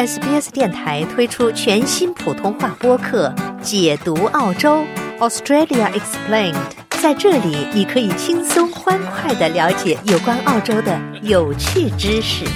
SBS 电台推出全新普通话播客《解读澳洲 Australia Explained》。在这里，你可以轻松欢快的了解有关澳洲的有趣知识。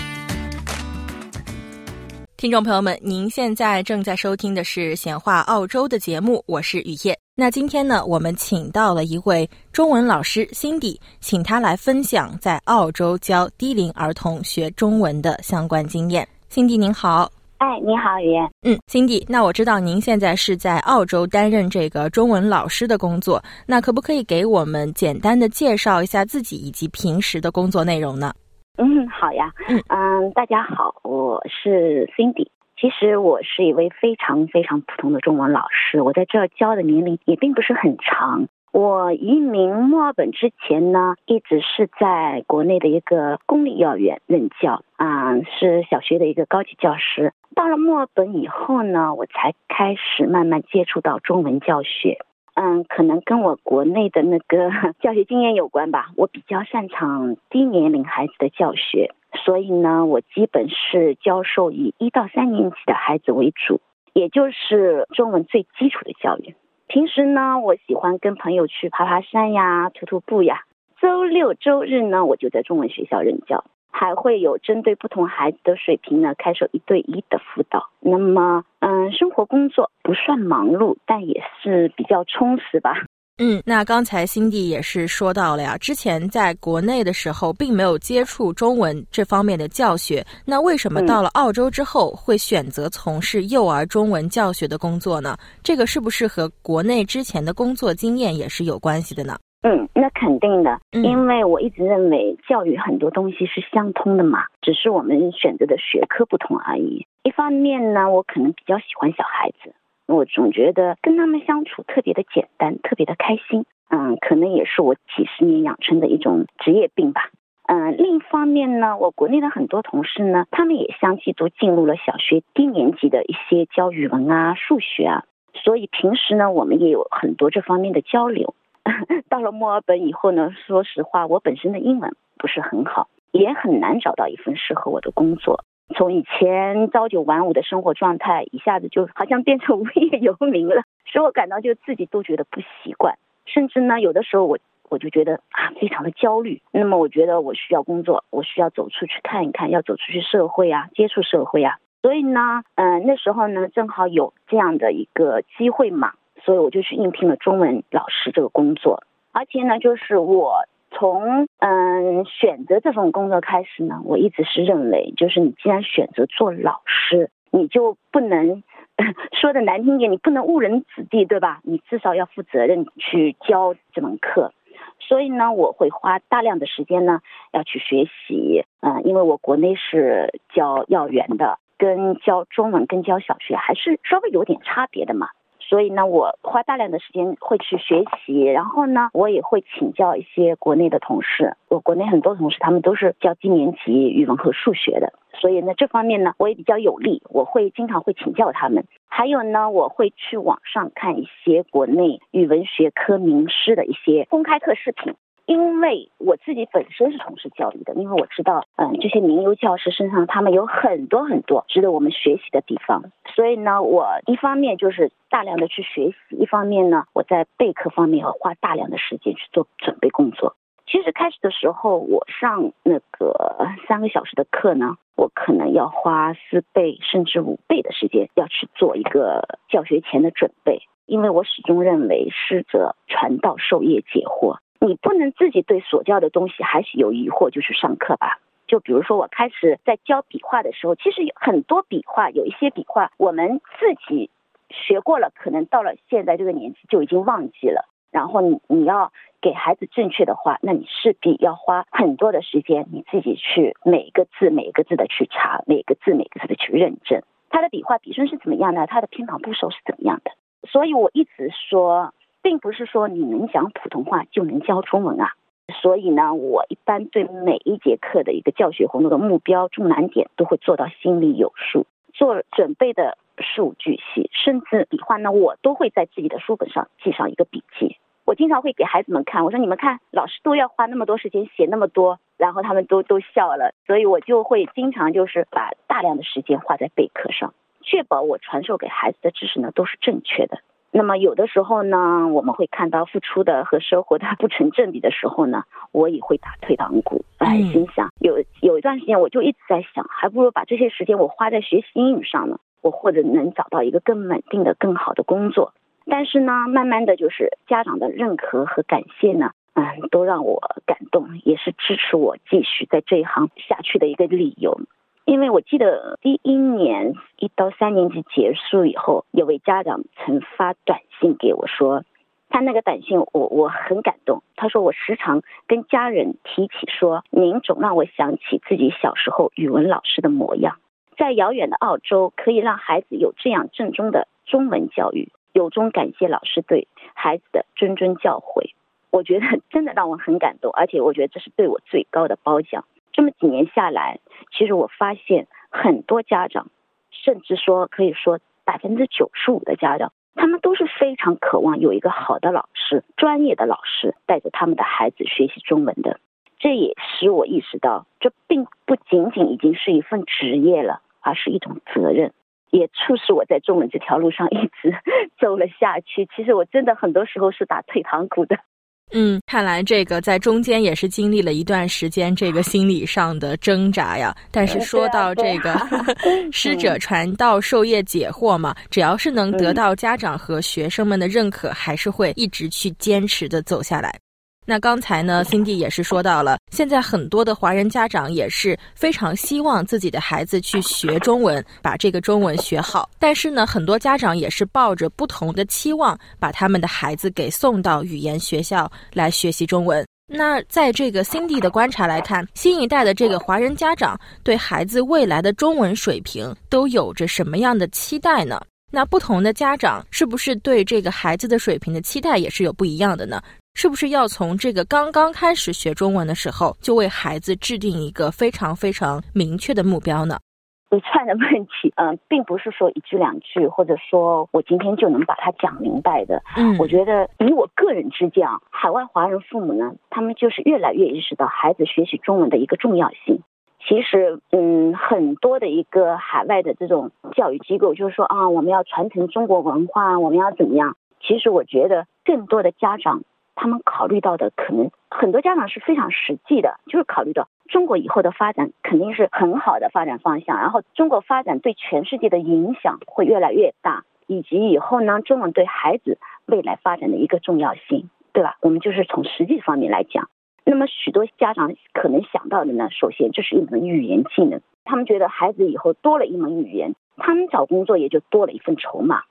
听众朋友们，您现在正在收听的是《显化澳洲》的节目，我是雨夜。那今天呢，我们请到了一位中文老师辛迪请他来分享在澳洲教低龄儿童学中文的相关经验。Cindy 您好，哎，你好，雨言。嗯，Cindy，那我知道您现在是在澳洲担任这个中文老师的工作，那可不可以给我们简单的介绍一下自己以及平时的工作内容呢？嗯，好呀。嗯嗯，大家好，我是 Cindy。其实我是一位非常非常普通的中文老师，我在这儿教的年龄也并不是很长。我移民墨尔本之前呢，一直是在国内的一个公立幼儿园任教，啊、是小学的一个高级教师。到了墨尔本以后呢，我才开始慢慢接触到中文教学。嗯，可能跟我国内的那个 教学经验有关吧。我比较擅长低年龄孩子的教学，所以呢，我基本是教授以一到三年级的孩子为主，也就是中文最基础的教育。平时呢，我喜欢跟朋友去爬爬山呀、徒徒步呀。周六周日呢，我就在中文学校任教，还会有针对不同孩子的水平呢，开设一对一的辅导。那么，嗯，生活工作不算忙碌，但也是比较充实吧。嗯，那刚才辛迪也是说到了呀，之前在国内的时候并没有接触中文这方面的教学，那为什么嗯到了澳洲之后会选择从事幼儿中文教学的工作呢？这个是不是和国内之前的工作经验也是有关系的呢？嗯，那肯定的，嗯因为我一直认为教育很多东西是相通的嘛，只是我们选择的学科不同而已。一方面呢，我可能比较喜欢小孩子，我总觉得跟他们相处特别的简单，特别的开心。嗯，可能也是我几十年养成的一种职业病吧。嗯，另一方面呢，我国内的很多同事呢，他们也相继都进入了小学低年级的一些教语文啊、数学啊，所以平时呢，我们也有很多这方面的交流。到了墨尔本以后呢，说实话，我本身的英文不是很好，也很难找到一份适合我的工作。从以前朝九晚五的生活状态，一下子就好像变成 无业游民了，使我感到就自己都觉得不习惯，甚至呢，有的时候我我就觉得啊，非常的焦虑。那么我觉得我需要工作，我需要走出去看一看，要走出去社会啊，接触社会啊。所以呢，嗯、那时候呢，正好有这样的一个机会嘛，所以我就去应聘了中文老师这个工作。而且呢，就是我从嗯选择这份工作开始呢，我一直是认为，就是你既然选择做老师，你就不能 说的难听点，你不能误人子弟，对吧？你至少要负责任去教这门课。所以呢，我会花大量的时间呢，要去学习。嗯、因为我国内是教幼儿园的，跟教中文跟教小学还是稍微有点差别的嘛。所以呢，我花大量的时间会去学习，然后呢，我也会请教一些国内的同事。我国内很多同事他们都是教低年级语文和数学的，所以呢，这方面呢，我也比较有利，我会经常会请教他们。还有呢，我会去网上看一些国内语文学科名师的一些公开课视频。因为我自己本身是从事教育的，因为我知道，嗯，这些名优教师身上他们有很多很多值得我们学习的地方，所以呢，我一方面就是大量的去学习，一方面呢，我在备课方面要花大量的时间去做准备工作。其实开始的时候，我上那个三个小时的课呢，我可能要花四倍甚至五倍的时间要去做一个教学前的准备，因为我始终认为师者传道授业解惑。你不能自己对所教的东西还是有疑惑就去上课吧。就比如说我开始在教笔画的时候，其实有很多笔画，有一些笔画我们自己学过了，可能到了现在这个年纪就已经忘记了。然后你你要给孩子正确的话，那你势必要花很多的时间，你自己去每个字每个字的去查，每个字每个字的去认证。他的笔画笔顺是怎么样的，他的偏旁部首是怎么样的。所以我一直说，并不是说你能讲普通话就能教中文啊。所以呢，我一般对每一节课的一个教学活动的目标、重难点都会做到心里有数，做准备的事无巨细，甚至笔画呢，我都会在自己的书本上记上一个笔记。我经常会给孩子们看，我说你们看，老师都要花那么多时间写那么多，然后他们都都笑了，所以我就会经常就是把大量的时间花在备课上，确保我传授给孩子的知识呢都是正确的。那么有的时候呢，我们会看到付出的和收获的不成正比的时候呢，我也会打退堂鼓。哎，心想有有一段时间我就一直在想，还不如把这些时间我花在学习英语上呢，我或者能找到一个更稳定的、更好的工作。但是呢，慢慢的就是家长的认可和感谢呢，嗯，都让我感动，也是支持我继续在这一行下去的一个理由。因为我记得第一年一到三年级结束以后，有位家长曾发短信给我说，他那个短信我我很感动。他说我时常跟家人提起说，您总让我想起自己小时候语文老师的模样。在遥远的澳洲，可以让孩子有这样正宗的中文教育。由衷感谢老师对孩子的谆谆教诲，我觉得真的让我很感动，而且我觉得这是对我最高的褒奖。这么几年下来，其实我发现很多家长，甚至说可以说百分之九十五的家长，他们都是非常渴望有一个好的老师、专业的老师带着他们的孩子学习中文的。这也使我意识到，这并不仅仅已经是一份职业了，而是一种责任。也促使我在中文这条路上一直 走了下去。其实我真的很多时候是打退堂鼓的。嗯，看来这个在中间也是经历了一段时间这个心理上的挣扎呀。但是说到这个 师者传道授业解惑嘛，只要是能得到家长和学生们的认可，还是会一直去坚持的走下来。那刚才呢，Cindy 也是说到了，现在很多的华人家长也是非常希望自己的孩子去学中文，把这个中文学好。但是呢，很多家长也是抱着不同的期望，把他们的孩子给送到语言学校来学习中文。那在这个 Cindy 的观察来看，新一代的这个华人家长对孩子未来的中文水平都有着什么样的期待呢？那不同的家长是不是对这个孩子的水平的期待也是有不一样的呢？是不是要从这个刚刚开始学中文的时候，就为孩子制定一个非常非常明确的目标呢？一串的问题，嗯，并不是说一句两句，或者说我今天就能把它讲明白的。嗯，我觉得以我个人之见啊，海外华人父母呢，他们就是越来越意识到孩子学习中文的一个重要性。其实，嗯，很多的一个海外的这种教育机构，就是说啊，我们要传承中国文化，我们要怎么样？其实我觉得更多的家长。他们考虑到的可能很多家长是非常实际的，就是考虑到中国以后的发展肯定是很好的发展方向，然后中国发展对全世界的影响会越来越大，以及以后呢中文对孩子未来发展的一个重要性，对吧？我们就是从实际方面来讲，那么许多家长可能想到的呢，首先这是一门语言技能，他们觉得孩子以后多了一门语言，他们找工作也就多了一份筹码。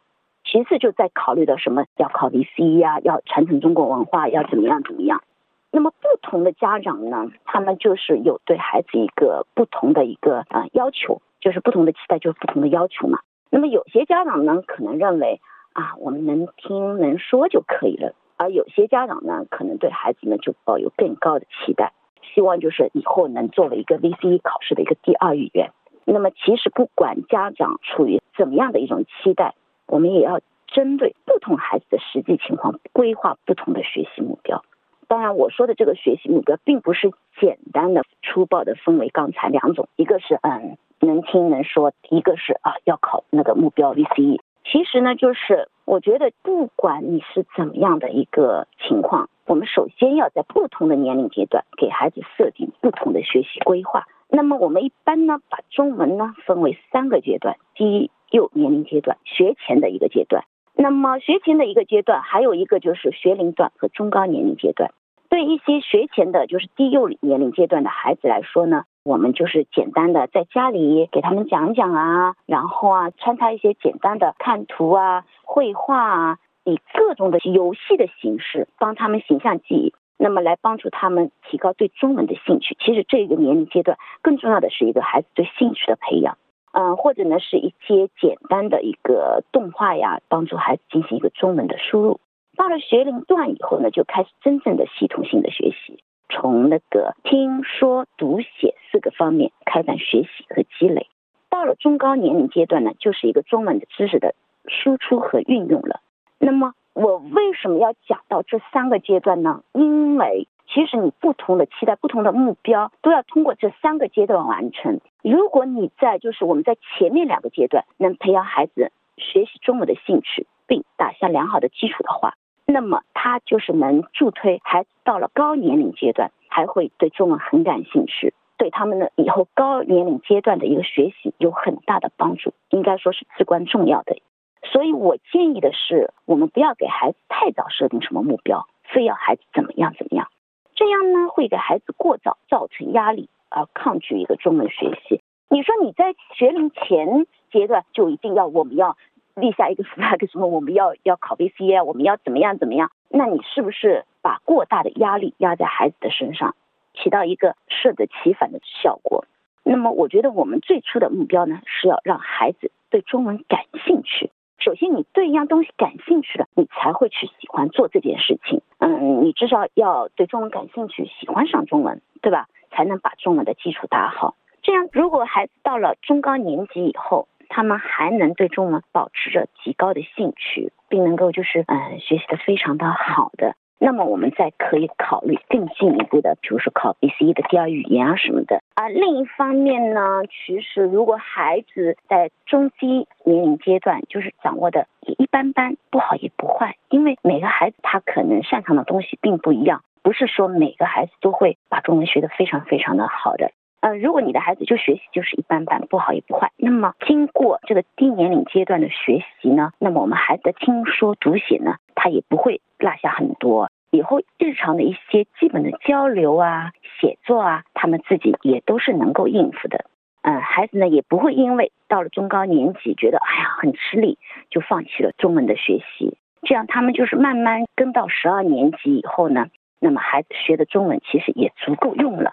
其次就在考虑到什么要考 VC 呀，要传承中国文化，要怎么样怎么样。那么不同的家长呢，他们就是有对孩子一个不同的一个啊要求，就是不同的期待，就是不同的要求嘛。那么有些家长呢，可能认为啊，我们能听能说就可以了，而有些家长呢，可能对孩子呢就抱有更高的期待，希望就是以后能作为一个 VCE 考试的一个第二语言。那么其实不管家长处于怎么样的一种期待。我们也要针对不同孩子的实际情况规划不同的学习目标。当然，我说的这个学习目标，并不是简单的粗暴的分为刚才两种，一个是嗯能听能说，一个是啊要考那个目标 VCE。其实呢，就是我觉得不管你是怎么样的一个情况，我们首先要在不同的年龄阶段给孩子设定不同的学习规划。那么我们一般呢，把中文呢分为三个阶段，低。幼年龄阶段学前的一个阶段，那么学前的一个阶段，还有一个就是学龄段和中高年龄阶段。对一些学前的，就是低幼年龄阶段的孩子来说呢，我们就是简单的在家里给他们讲讲啊，然后啊穿插一些简单的看图啊、绘画啊，以各种的游戏的形式帮他们形象记忆，那么来帮助他们提高对中文的兴趣。其实这个年龄阶段更重要的是一个孩子对兴趣的培养。嗯，或者呢是一些简单的一个动画呀，帮助孩子进行一个中文的输入。到了学龄段以后呢，就开始真正的系统性的学习，从那个听说读写四个方面开展学习和积累。到了中高年龄阶段呢，就是一个中文的知识的输出和运用了。那么我为什么要讲到这三个阶段呢？因为其实你不同的期待、不同的目标，都要通过这三个阶段完成。如果你在就是我们在前面两个阶段能培养孩子学习中文的兴趣，并打下良好的基础的话，那么他就是能助推孩子到了高年龄阶段还会对中文很感兴趣，对他们的以后高年龄阶段的一个学习有很大的帮助，应该说是至关重要的。所以我建议的是，我们不要给孩子太早设定什么目标，非要孩子怎么样怎么样，这样呢会给孩子过早造成压力，而抗拒一个中文学习。你说你在学龄前阶段就一定要我们要立下一个 flag 什么，我们要要考 VCA，我们要怎么样怎么样？那你是不是把过大的压力压在孩子的身上，起到一个适得其反的效果？那么我觉得我们最初的目标呢，是要让孩子对中文感兴趣。首先，你对一样东西感兴趣了，你才会去喜欢做这件事情。嗯，你至少要对中文感兴趣，喜欢上中文，对吧？才能把中文的基础打好。这样，如果孩子到了中高年级以后，他们还能对中文保持着极高的兴趣，并能够就是嗯学习的非常的好的。那么我们再可以考虑更进一步的，比如说考 B C E 的第二语言啊什么的啊。另一方面呢，其实如果孩子在中低年龄阶段就是掌握的一般般，不好也不坏，因为每个孩子他可能擅长的东西并不一样，不是说每个孩子都会把中文学得非常非常的好的。呃，如果你的孩子就学习就是一般般，不好也不坏，那么经过这个低年龄阶段的学习呢，那么我们孩子的听说读写呢，他也不会落下很多。以后日常的一些基本的交流啊、写作啊，他们自己也都是能够应付的。嗯，孩子呢也不会因为到了中高年级觉得哎呀很吃力，就放弃了中文的学习。这样他们就是慢慢跟到十二年级以后呢，那么孩子学的中文其实也足够用了。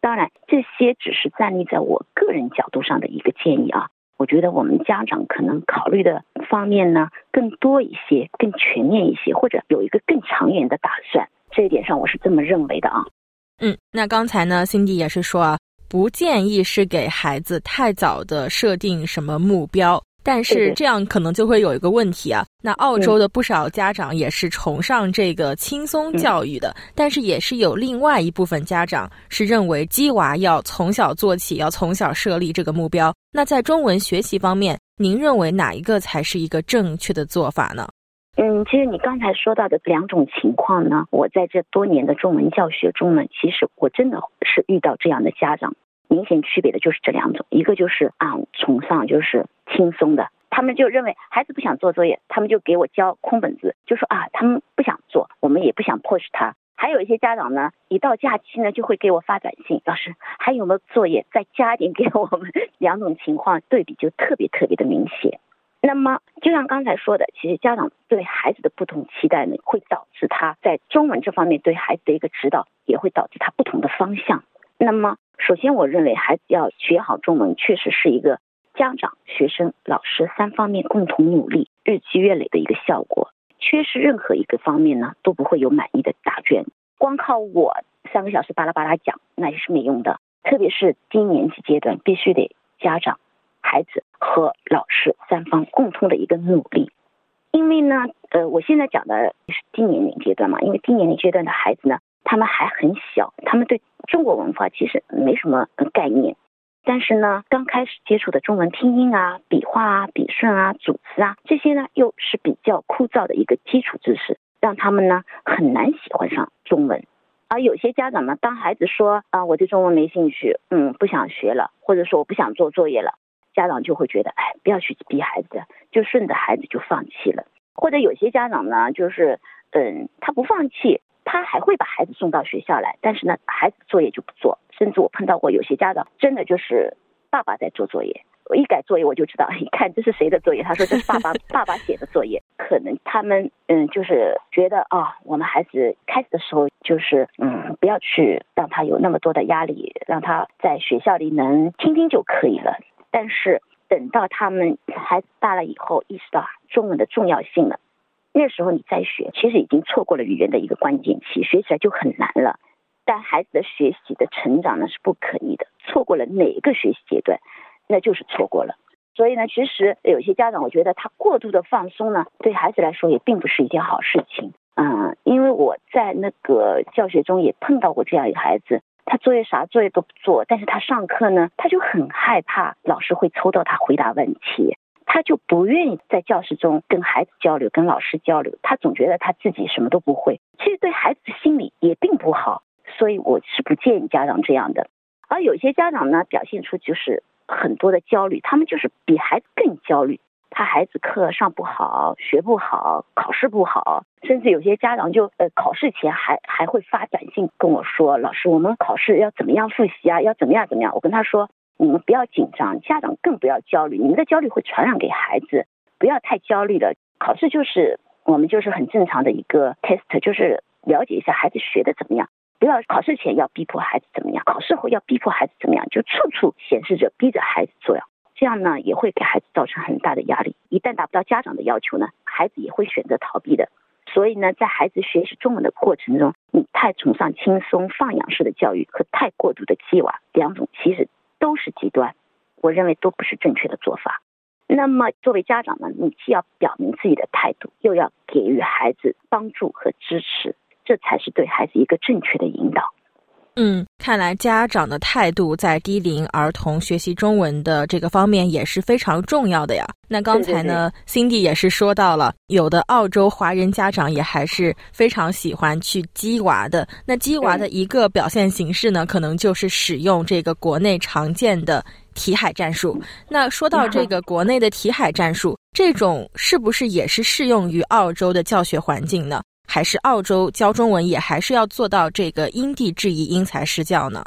当然，这些只是站立在我个人角度上的一个建议啊。我觉得我们家长可能考虑的方面呢更多一些、更全面一些，或者有一个更长远的打算。这一点上，我是这么认为的啊。嗯，那刚才呢，Cindy 也是说啊，不建议是给孩子太早的设定什么目标。但是这样可能就会有一个问题啊。那澳洲的不少家长也是崇尚这个轻松教育的，但是也是有另外一部分家长是认为鸡娃要从小做起，要从小设立这个目标。那在中文学习方面，您认为哪一个才是一个正确的做法呢？嗯，其实你刚才说到的两种情况呢，我在这多年的中文教学中呢，其实我真的是遇到这样的家长。明显区别的就是这两种，一个就是啊崇尚就是轻松的，他们就认为孩子不想做作业，他们就给我交空本子，就说啊他们不想做，我们也不想迫使他。还有一些家长呢，一到假期呢就会给我发短信，老师还有没有作业，再加一点给我们。两种情况对比就特别特别的明显。那么就像刚才说的，其实家长对孩子的不同期待呢，会导致他在中文这方面对孩子的一个指导，也会导致他不同的方向。那么。首先，我认为孩子要学好中文，确实是一个家长、学生、老师三方面共同努力、日积月累的一个效果。缺失任何一个方面呢，都不会有满意的答卷。光靠我三个小时巴拉巴拉讲，那也是没用的。特别是低年级阶段，必须得家长、孩子和老师三方共同的一个努力。因为呢，呃，我现在讲的是低年龄阶段嘛，因为低年龄阶段的孩子呢。他们还很小，他们对中国文化其实没什么概念，但是呢，刚开始接触的中文拼音啊、笔画啊、笔顺啊、组词啊这些呢，又是比较枯燥的一个基础知识，让他们呢很难喜欢上中文。而有些家长呢，当孩子说啊我对中文没兴趣，嗯不想学了，或者说我不想做作业了，家长就会觉得哎不要去逼孩子，就顺着孩子就放弃了。或者有些家长呢，就是嗯他不放弃。他还会把孩子送到学校来，但是呢，孩子作业就不做，甚至我碰到过有些家长，真的就是爸爸在做作业，我一改作业我就知道，一看这是谁的作业，他说这是爸爸 爸爸写的作业，可能他们嗯就是觉得啊，我们孩子开始的时候就是嗯不要去让他有那么多的压力，让他在学校里能听听就可以了，但是等到他们孩子大了以后，意识到中文的重要性了。那时候你再学，其实已经错过了语言的一个关键期，学起来就很难了。但孩子的学习的成长呢是不可逆的，错过了哪一个学习阶段，那就是错过了。所以呢，其实有些家长，我觉得他过度的放松呢，对孩子来说也并不是一件好事情。嗯，因为我在那个教学中也碰到过这样一个孩子，他作业啥作业都不做，但是他上课呢，他就很害怕老师会抽到他回答问题，他就不愿意在教室中跟孩子交流，跟老师交流，他总觉得他自己什么都不会，其实对孩子心理也并不好，所以我是不建议家长这样的。而有些家长呢，表现出就是很多的焦虑，他们就是比孩子更焦虑，怕孩子课上不好，学不好，考试不好，甚至有些家长就呃考试前还还会发短信跟我说，老师，我们考试要怎么样复习啊？要怎么样怎么样？我跟他说，你们不要紧张，家长更不要焦虑，你们的焦虑会传染给孩子，不要太焦虑了。考试就是我们就是很正常的一个 test，就是了解一下孩子学的怎么样。不要考试前要逼迫孩子怎么样，考试后要逼迫孩子怎么样，就处处显示着逼着孩子做呀，这样呢也会给孩子造成很大的压力。一旦达不到家长的要求呢，孩子也会选择逃避的。所以呢，在孩子学习中文的过程中，你太崇尚轻松放养式的教育和太过度的激娃，两种其实都是极端，我认为都不是正确的做法。那么作为家长呢，你既要表明自己的态度，又要给予孩子帮助和支持。这才是对孩子一个正确的引导。嗯，看来家长的态度在低龄儿童学习中文的这个方面也是非常重要的呀。那刚才呢，Cindy 也是说到了，有的澳洲华人家长也还是非常喜欢去鸡娃的。那鸡娃的一个表现形式呢，可能就是使用这个国内常见的题海战术。那说到这个国内的题海战术，这种是不是也是适用于澳洲的教学环境呢？还是澳洲教中文也还是要做到这个因地制宜、因材施教呢？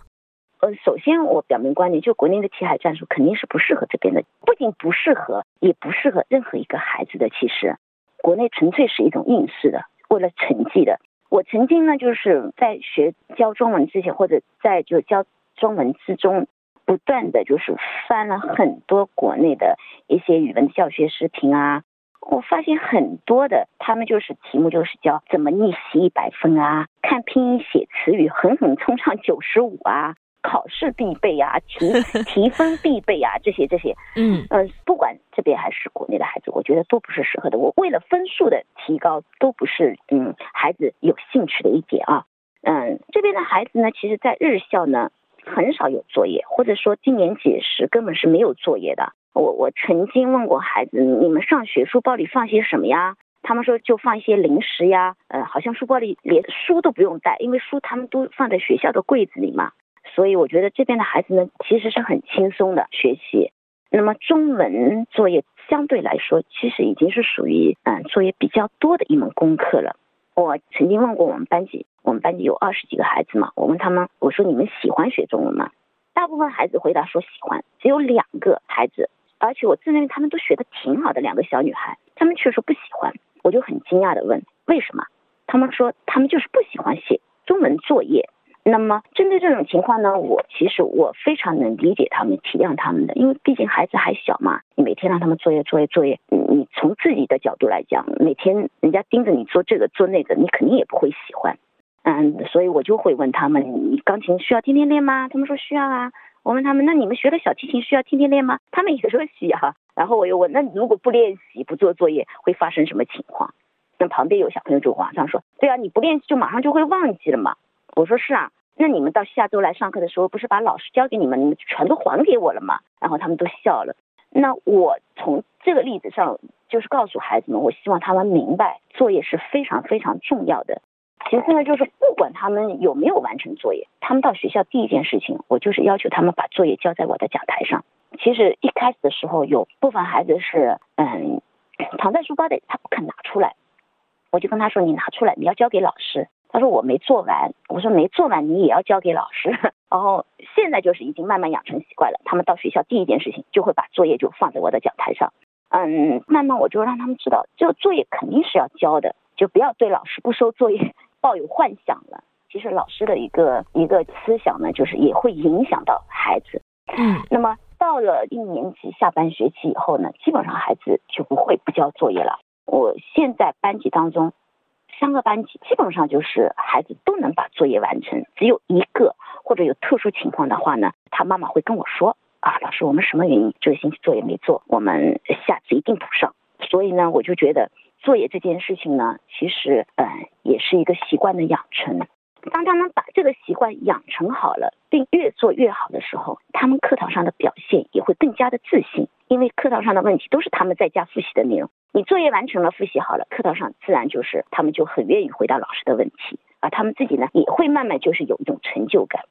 呃，首先我表明观点，就国内的题海战术肯定是不适合这边的，不仅不适合，也不适合任何一个孩子的。其实，国内纯粹是一种应试的，为了成绩的。我曾经呢，就是在学教中文之前，或者在就教中文之中，不断的就是翻了很多国内的一些语文教学视频啊。我发现很多的，他们就是题目就是叫怎么逆袭一百分啊，看拼音写词语狠狠冲上九十五啊，考试必备啊，提 提分必备啊，这些这些，嗯嗯，不管这边还是国内的孩子，我觉得都不是适合的。我为了分数的提高，都不是嗯孩子有兴趣的一点啊。嗯，这边的孩子呢，其实在日校呢很少有作业，或者说低年级时根本是没有作业的。我我曾经问过孩子，你们上学书包里放些什么呀？他们说就放一些零食呀，呃，好像书包里连书都不用带，因为书他们都放在学校的柜子里嘛。所以我觉得这边的孩子呢，其实是很轻松的学习。那么中文作业相对来说，其实已经是属于嗯作业比较多的一门功课了。我曾经问过我们班级，我们班级有二十几个孩子嘛，我问他们，我说你们喜欢学中文吗？大部分孩子回答说喜欢，只有两个孩子。而且我自认为他们都学的挺好的，两个小女孩，他们却说不喜欢，我就很惊讶的问为什么？他们说他们就是不喜欢写中文作业。那么针对这种情况呢，我其实我非常能理解他们、体谅他们的，因为毕竟孩子还小嘛，你每天让他们作业、作业、作业，你从自己的角度来讲，每天人家盯着你做这个做那个，你肯定也不会喜欢。嗯，所以我就会问他们，你钢琴需要天天练吗？他们说需要啊。我问他们，那你们学了小提琴需要天天练吗？他们也说需要。然后我又问，那如果不练习、不做作业，会发生什么情况？那旁边有小朋友就马上说，对啊，你不练习就马上就会忘记了嘛。我说是啊，那你们到下周来上课的时候，不是把老师教给你们，你们全都还给我了吗？然后他们都笑了。那我从这个例子上，就是告诉孩子们，我希望他们明白，作业是非常非常重要的。其次呢，就是不管他们有没有完成作业，他们到学校第一件事情，我就是要求他们把作业交在我的讲台上。其实一开始的时候，有部分孩子是嗯藏在书包里，他不肯拿出来，我就跟他说：“你拿出来，你要交给老师。”他说：“我没做完。”我说：“没做完，你也要交给老师。”然后现在就是已经慢慢养成习惯了，他们到学校第一件事情就会把作业就放在我的讲台上。嗯，慢慢我就让他们知道，就作业肯定是要交的，就不要对老师不收作业。抱有幻想了，其实老师的一个一个思想呢，就是也会影响到孩子。嗯，那么到了一年级下半学期以后呢，基本上孩子就不会不交作业了。我现在班级当中，三个班级基本上就是孩子都能把作业完成，只有一个或者有特殊情况的话呢，他妈妈会跟我说，啊，老师，我们什么原因这个星期作业没做？我们下次一定补上。所以呢，我就觉得作业这件事情呢，其实嗯，也是一个习惯的养成。当他们把这个习惯养成好了，并越做越好的时候，他们课堂上的表现也会更加的自信。因为课堂上的问题都是他们在家复习的内容，你作业完成了，复习好了，课堂上自然就是他们就很愿意回答老师的问题，而他们自己呢也会慢慢就是有一种成就感。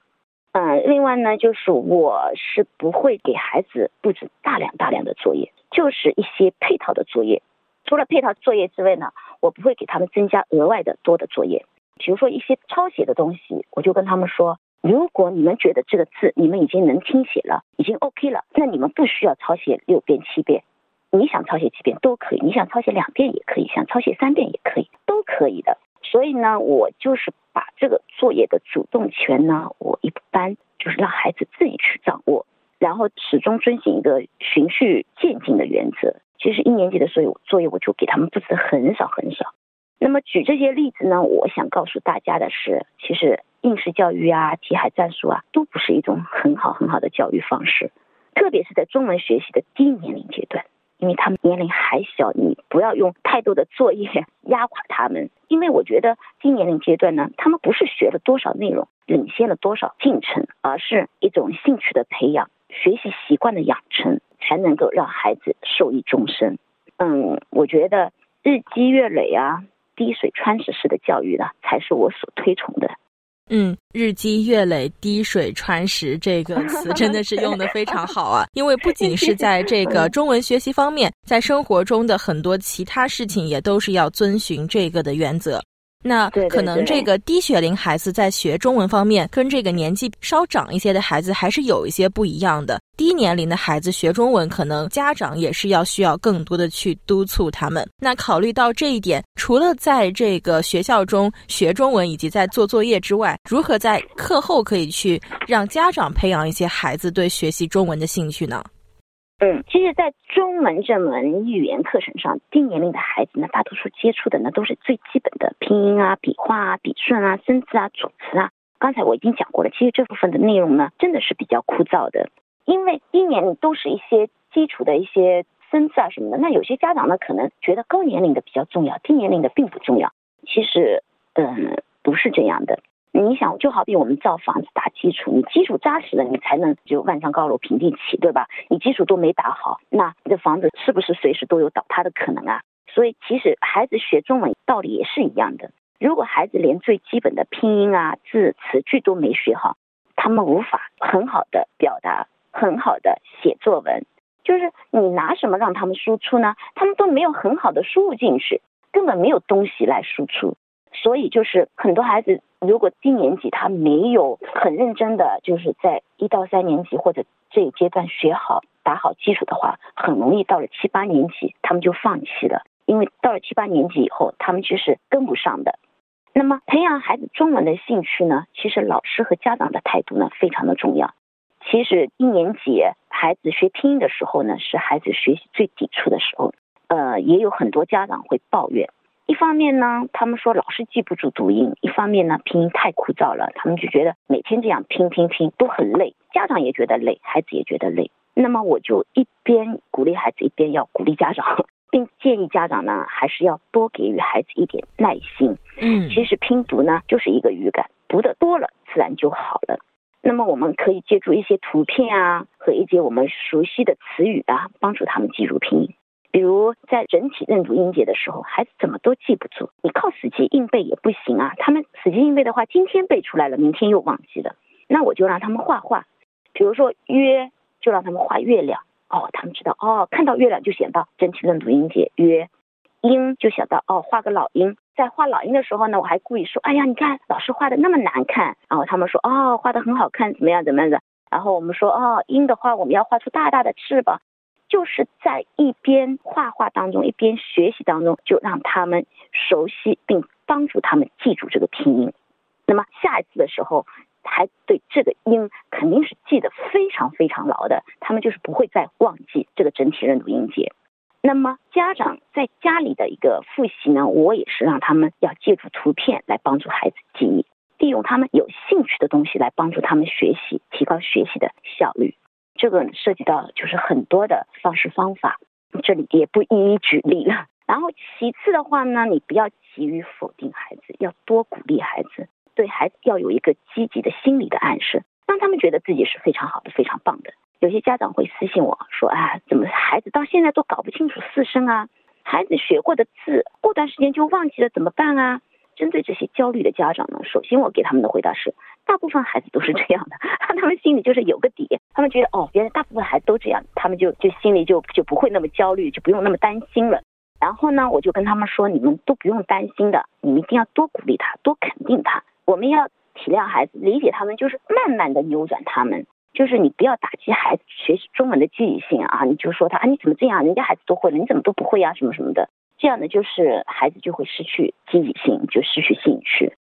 嗯，另外呢，就是我是不会给孩子布置大量大量的作业，就是一些配套的作业。除了配套作业之外呢，我不会给他们增加额外的多的作业。比如说一些抄写的东西，我就跟他们说，如果你们觉得这个字你们已经能听写了，已经 OK 了，那你们不需要抄写六遍七遍，你想抄写几遍都可以，你想抄写两遍也可以，想抄写三遍也可以，都可以的。所以呢，我就是把这个作业的主动权呢，我一般就是让孩子自己去掌握，然后始终遵循一个循序渐进的原则。其实一年级的时候作业我就给他们布置的很少很少。那么举这些例子呢，我想告诉大家的是，其实应试教育啊、题海战术啊，都不是一种很好很好的教育方式，特别是在中文学习的低年龄阶段，因为他们年龄还小，你不要用太多的作业压垮他们。因为我觉得低年龄阶段呢，他们不是学了多少内容，领先了多少进程，而是一种兴趣的培养、学习习惯的养成，才能够让孩子受益终身。嗯，我觉得日积月累啊。滴水穿石式的教育呢，才是我所推崇的。嗯，日积月累，滴水穿石这个词 真的是用的非常好啊！因为不仅是在这个中文学习方面，在生活中的很多其他事情也都是要遵循这个的原则。那可能这个低学龄孩子在学中文方面，跟这个年纪稍长一些的孩子还是有一些不一样的。低年龄的孩子学中文，可能家长也是要需要更多的去督促他们。那考虑到这一点，除了在这个学校中学中文以及在做作业之外，如何在课后可以去让家长培养一些孩子对学习中文的兴趣呢？嗯，其实，在中文这门语言课程上，低年龄的孩子呢，大多数接触的呢都是最基本的拼音啊、笔画啊、笔顺啊、生字啊、组词啊。刚才我已经讲过了，其实这部分的内容呢，真的是比较枯燥的，因为低年龄都是一些基础的一些生字啊什么的。那有些家长呢，可能觉得高年龄的比较重要，低年龄的并不重要。其实，嗯，不是这样的。你想，就好比我们造房子打基础，你基础扎实了，你才能就万丈高楼平地起，对吧？你基础都没打好，那你的房子是不是随时都有倒塌的可能啊？所以，其实孩子学中文道理也是一样的。如果孩子连最基本的拼音啊、字词句都没学好，他们无法很好的表达，很好的写作文。就是你拿什么让他们输出呢？他们都没有很好的输入进去，根本没有东西来输出。所以，就是很多孩子。如果低年级他没有很认真的，就是在一到三年级或者这一阶段学好打好基础的话，很容易到了七八年级他们就放弃了，因为到了七八年级以后，他们其实跟不上的。那么培养孩子中文的兴趣呢，其实老师和家长的态度呢非常的重要。其实一年级孩子学拼音的时候呢，是孩子学习最抵触的时候，呃，也有很多家长会抱怨。一方面呢，他们说老是记不住读音；一方面呢，拼音太枯燥了，他们就觉得每天这样拼拼拼都很累，家长也觉得累，孩子也觉得累。那么我就一边鼓励孩子，一边要鼓励家长，并建议家长呢，还是要多给予孩子一点耐心。嗯，其实拼读呢就是一个语感，读的多了自然就好了。那么我们可以借助一些图片啊和一些我们熟悉的词语啊，帮助他们记住拼音。比如在整体认读音节的时候，孩子怎么都记不住，你靠死记硬背也不行啊。他们死记硬背的话，今天背出来了，明天又忘记了。那我就让他们画画，比如说约，就让他们画月亮。哦，他们知道哦，看到月亮就想到整体认读音节约，鹰就想到哦，画个老鹰。在画老鹰的时候呢，我还故意说，哎呀，你看老师画的那么难看。然后他们说，哦，画的很好看，怎么样怎么样的。然后我们说，哦，鹰的话，我们要画出大大的翅膀。就是在一边画画当中，一边学习当中，就让他们熟悉并帮助他们记住这个拼音。那么下一次的时候，还对这个音肯定是记得非常非常牢的，他们就是不会再忘记这个整体认读音节。那么家长在家里的一个复习呢，我也是让他们要借助图片来帮助孩子记忆，利用他们有兴趣的东西来帮助他们学习，提高学习的效率。这个涉及到就是很多的方式方法，这里也不一一举例了。然后其次的话呢，你不要急于否定孩子，要多鼓励孩子，对孩子要有一个积极的心理的暗示，让他们觉得自己是非常好的、非常棒的。有些家长会私信我说：“啊，怎么孩子到现在都搞不清楚四声啊？孩子学过的字，过段时间就忘记了，怎么办啊？”针对这些焦虑的家长呢，首先我给他们的回答是：大部分孩子都是这样的，他们心里就是有个底，他们觉得哦，原来大部分孩子都这样，他们就就心里就就不会那么焦虑，就不用那么担心了。然后呢，我就跟他们说：你们都不用担心的，你们一定要多鼓励他，多肯定他。我们要体谅孩子，理解他们，就是慢慢的扭转他们。就是你不要打击孩子学习中文的积极性啊！你就说他啊，你怎么这样？人家孩子都会了，你怎么都不会呀？什么什么的，这样呢，就是孩子就会失去积极性，就失去兴趣。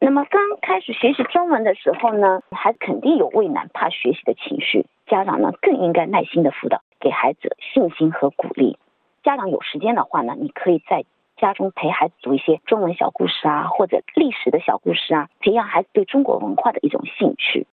那么刚开始学习中文的时候呢，孩子肯定有畏难、怕学习的情绪，家长呢更应该耐心的辅导，给孩子信心和鼓励。家长有时间的话呢，你可以在家中陪孩子读一些中文小故事啊，或者历史的小故事啊，培养孩子对中国文化的一种兴趣。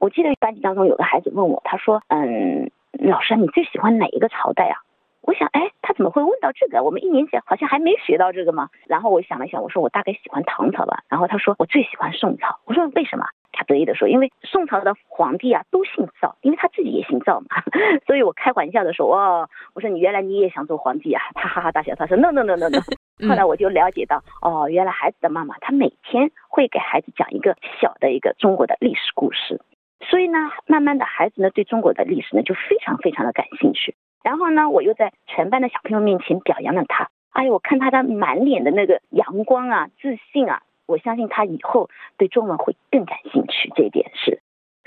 我记得班级当中有个孩子问我，他说：“嗯，老师，你最喜欢哪一个朝代啊？”我想，哎，他怎么会问到这个？我们一年级好像还没学到这个吗？然后我想了想，我说我大概喜欢唐朝吧。然后他说我最喜欢宋朝。我说为什么？他得意的说，因为宋朝的皇帝啊都姓赵，因为他自己也姓赵嘛。所以我开玩笑的说，哦，我说你原来你也想做皇帝啊？他哈哈大笑，他说 no no no no no。后来我就了解到，哦，原来孩子的妈妈她每天会给孩子讲一个小的一个中国的历史故事。所以呢，慢慢的孩子呢对中国的历史呢就非常非常的感兴趣。然后呢，我又在全班的小朋友面前表扬了他。哎呦，我看他的满脸的那个阳光啊，自信啊，我相信他以后对中文会更感兴趣。这一点是，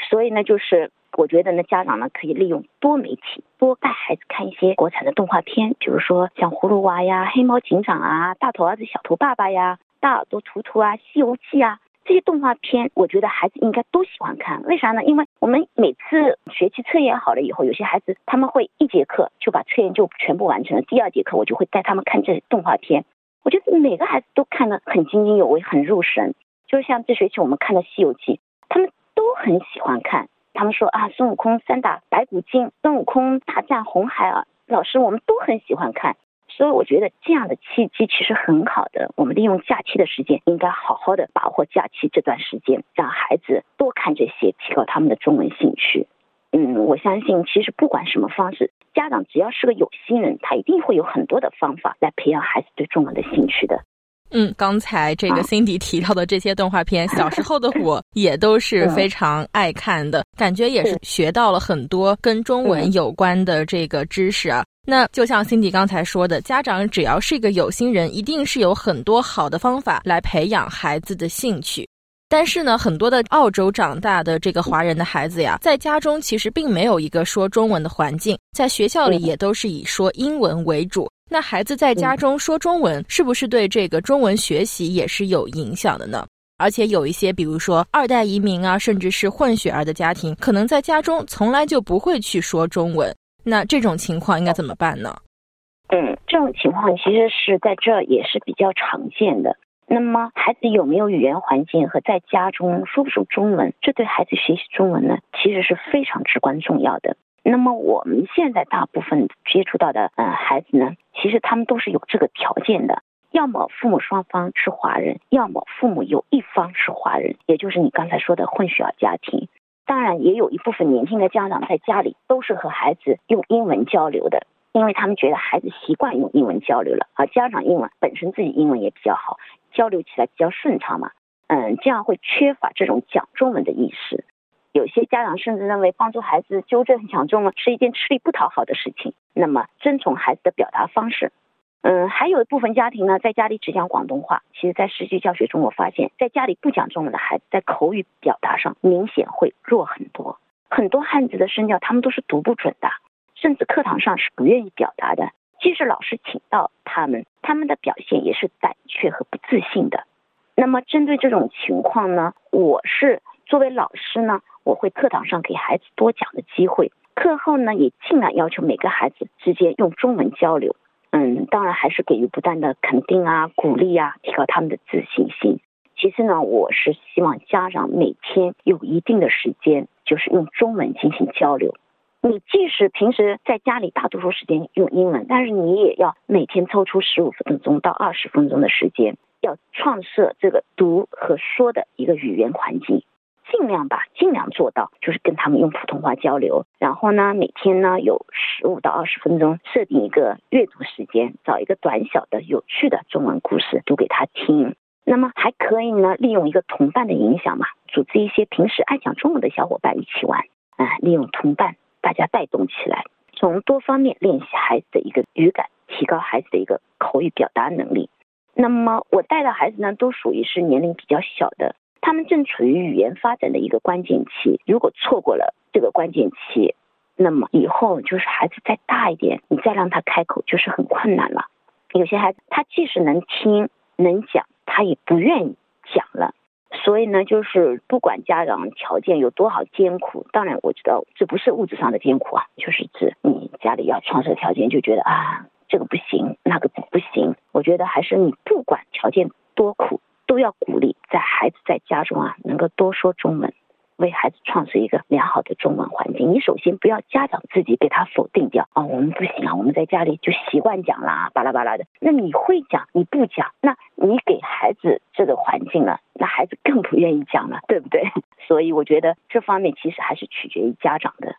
所以呢，就是我觉得呢，家长呢可以利用多媒体，多带孩子看一些国产的动画片，比如说像葫芦娃呀、黑猫警长啊、大头儿子小头爸爸呀、大耳朵图图啊、西游记啊。这些动画片，我觉得孩子应该都喜欢看。为啥呢？因为我们每次学期测验好了以后，有些孩子他们会一节课就把测验就全部完成了。第二节课我就会带他们看这动画片。我觉得每个孩子都看得很津津有味，很入神。就是像这学期我们看的《西游记》，他们都很喜欢看。他们说啊，孙悟空三打白骨精，孙悟空大战红孩儿，老师我们都很喜欢看。所以我觉得这样的契机其实很好的。我们利用假期的时间，应该好好的把握假期这段时间，让孩子多看这些，提高他们的中文兴趣。嗯，我相信其实不管什么方式，家长只要是个有心人，他一定会有很多的方法来培养孩子对中文的兴趣的。嗯，刚才这个 Cindy 提到的这些动画片，小时候的 我也都是非常爱看的，感觉也是学到了很多跟中文有关的这个知识啊。那就像 Cindy 刚才说的，家长只要是一个有心人，一定是有很多好的方法来培养孩子的兴趣。但是呢，很多的澳洲长大的这个华人的孩子呀，在家中其实并没有一个说中文的环境，在学校里也都是以说英文为主。那孩子在家中说中文，是不是对这个中文学习也是有影响的呢？而且有一些，比如说二代移民啊，甚至是混血儿的家庭，可能在家中从来就不会去说中文。那这种情况应该怎么办呢？嗯，这种情况其实是在这也是比较常见的。那么孩子有没有语言环境和在家中说不说中文，这对孩子学习中文呢，其实是非常至关重要的。那么我们现在大部分接触到的呃孩子呢，其实他们都是有这个条件的，要么父母双方是华人，要么父母有一方是华人，也就是你刚才说的混血儿家庭。当然，也有一部分年轻的家长在家里都是和孩子用英文交流的，因为他们觉得孩子习惯用英文交流了，而家长英文本身自己英文也比较好，交流起来比较顺畅嘛。嗯，这样会缺乏这种讲中文的意识。有些家长甚至认为帮助孩子纠正讲中文是一件吃力不讨好的事情。那么，遵从孩子的表达方式。嗯，还有一部分家庭呢，在家里只讲广东话。其实，在实际教学中，我发现，在家里不讲中文的孩子，在口语表达上明显会弱很多。很多汉字的声调，他们都是读不准的，甚至课堂上是不愿意表达的。即使老师请到他们，他们的表现也是胆怯和不自信的。那么，针对这种情况呢，我是作为老师呢，我会课堂上给孩子多讲的机会，课后呢，也尽量要求每个孩子之间用中文交流。嗯，当然还是给予不断的肯定啊、鼓励啊，提高他们的自信心。其次呢，我是希望家长每天有一定的时间，就是用中文进行交流。你即使平时在家里大多数时间用英文，但是你也要每天抽出十五分钟到二十分钟的时间，要创设这个读和说的一个语言环境，尽量吧，尽量做到，就是跟他们用普通话交流。然后呢，每天呢有十五到二十分钟，设定一个阅读时间，找一个短小的、有趣的中文故事读给他听。那么还可以呢，利用一个同伴的影响嘛，组织一些平时爱讲中文的小伙伴一起玩，啊，利用同伴。大家带动起来，从多方面练习孩子的一个语感，提高孩子的一个口语表达能力。那么我带的孩子呢，都属于是年龄比较小的，他们正处于语言发展的一个关键期。如果错过了这个关键期，那么以后就是孩子再大一点，你再让他开口就是很困难了。有些孩子他即使能听能讲，他也不愿意讲了。所以呢，就是不管家长条件有多好艰苦，当然我知道这不是物质上的艰苦啊，就是指你家里要创设条件，就觉得啊这个不行，那个不行。我觉得还是你不管条件多苦，都要鼓励在孩子在家中啊能够多说中文。为孩子创设一个良好的中文环境。你首先不要家长自己给他否定掉啊，我们不行啊，我们在家里就习惯讲啦，巴拉巴拉的。那你会讲，你不讲，那你给孩子这个环境了，那孩子更不愿意讲了，对不对？所以我觉得这方面其实还是取决于家长的。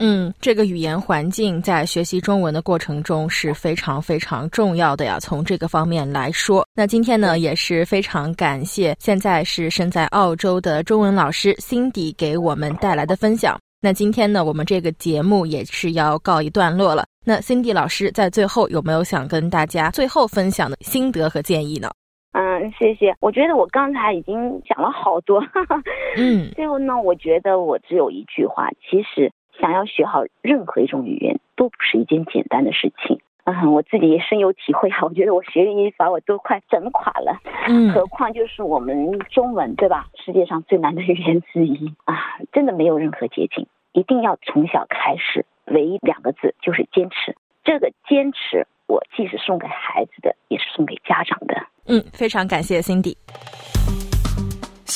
嗯，这个语言环境在学习中文的过程中是非常非常重要的呀。从这个方面来说，那今天呢也是非常感谢现在是身在澳洲的中文老师 Cindy 给我们带来的分享。那今天呢，我们这个节目也是要告一段落了。那 Cindy 老师在最后有没有想跟大家最后分享的心得和建议呢？嗯，谢谢。我觉得我刚才已经讲了好多。嗯，最后呢，我觉得我只有一句话，其实。想要学好任何一种语言都不是一件简单的事情。嗯，我自己也深有体会啊。我觉得我学英语把我都快整垮了，嗯，何况就是我们中文，对吧？世界上最难的语言之一啊，真的没有任何捷径，一定要从小开始。唯一两个字就是坚持。这个坚持，我既是送给孩子的，也是送给家长的。嗯，非常感谢 Cindy。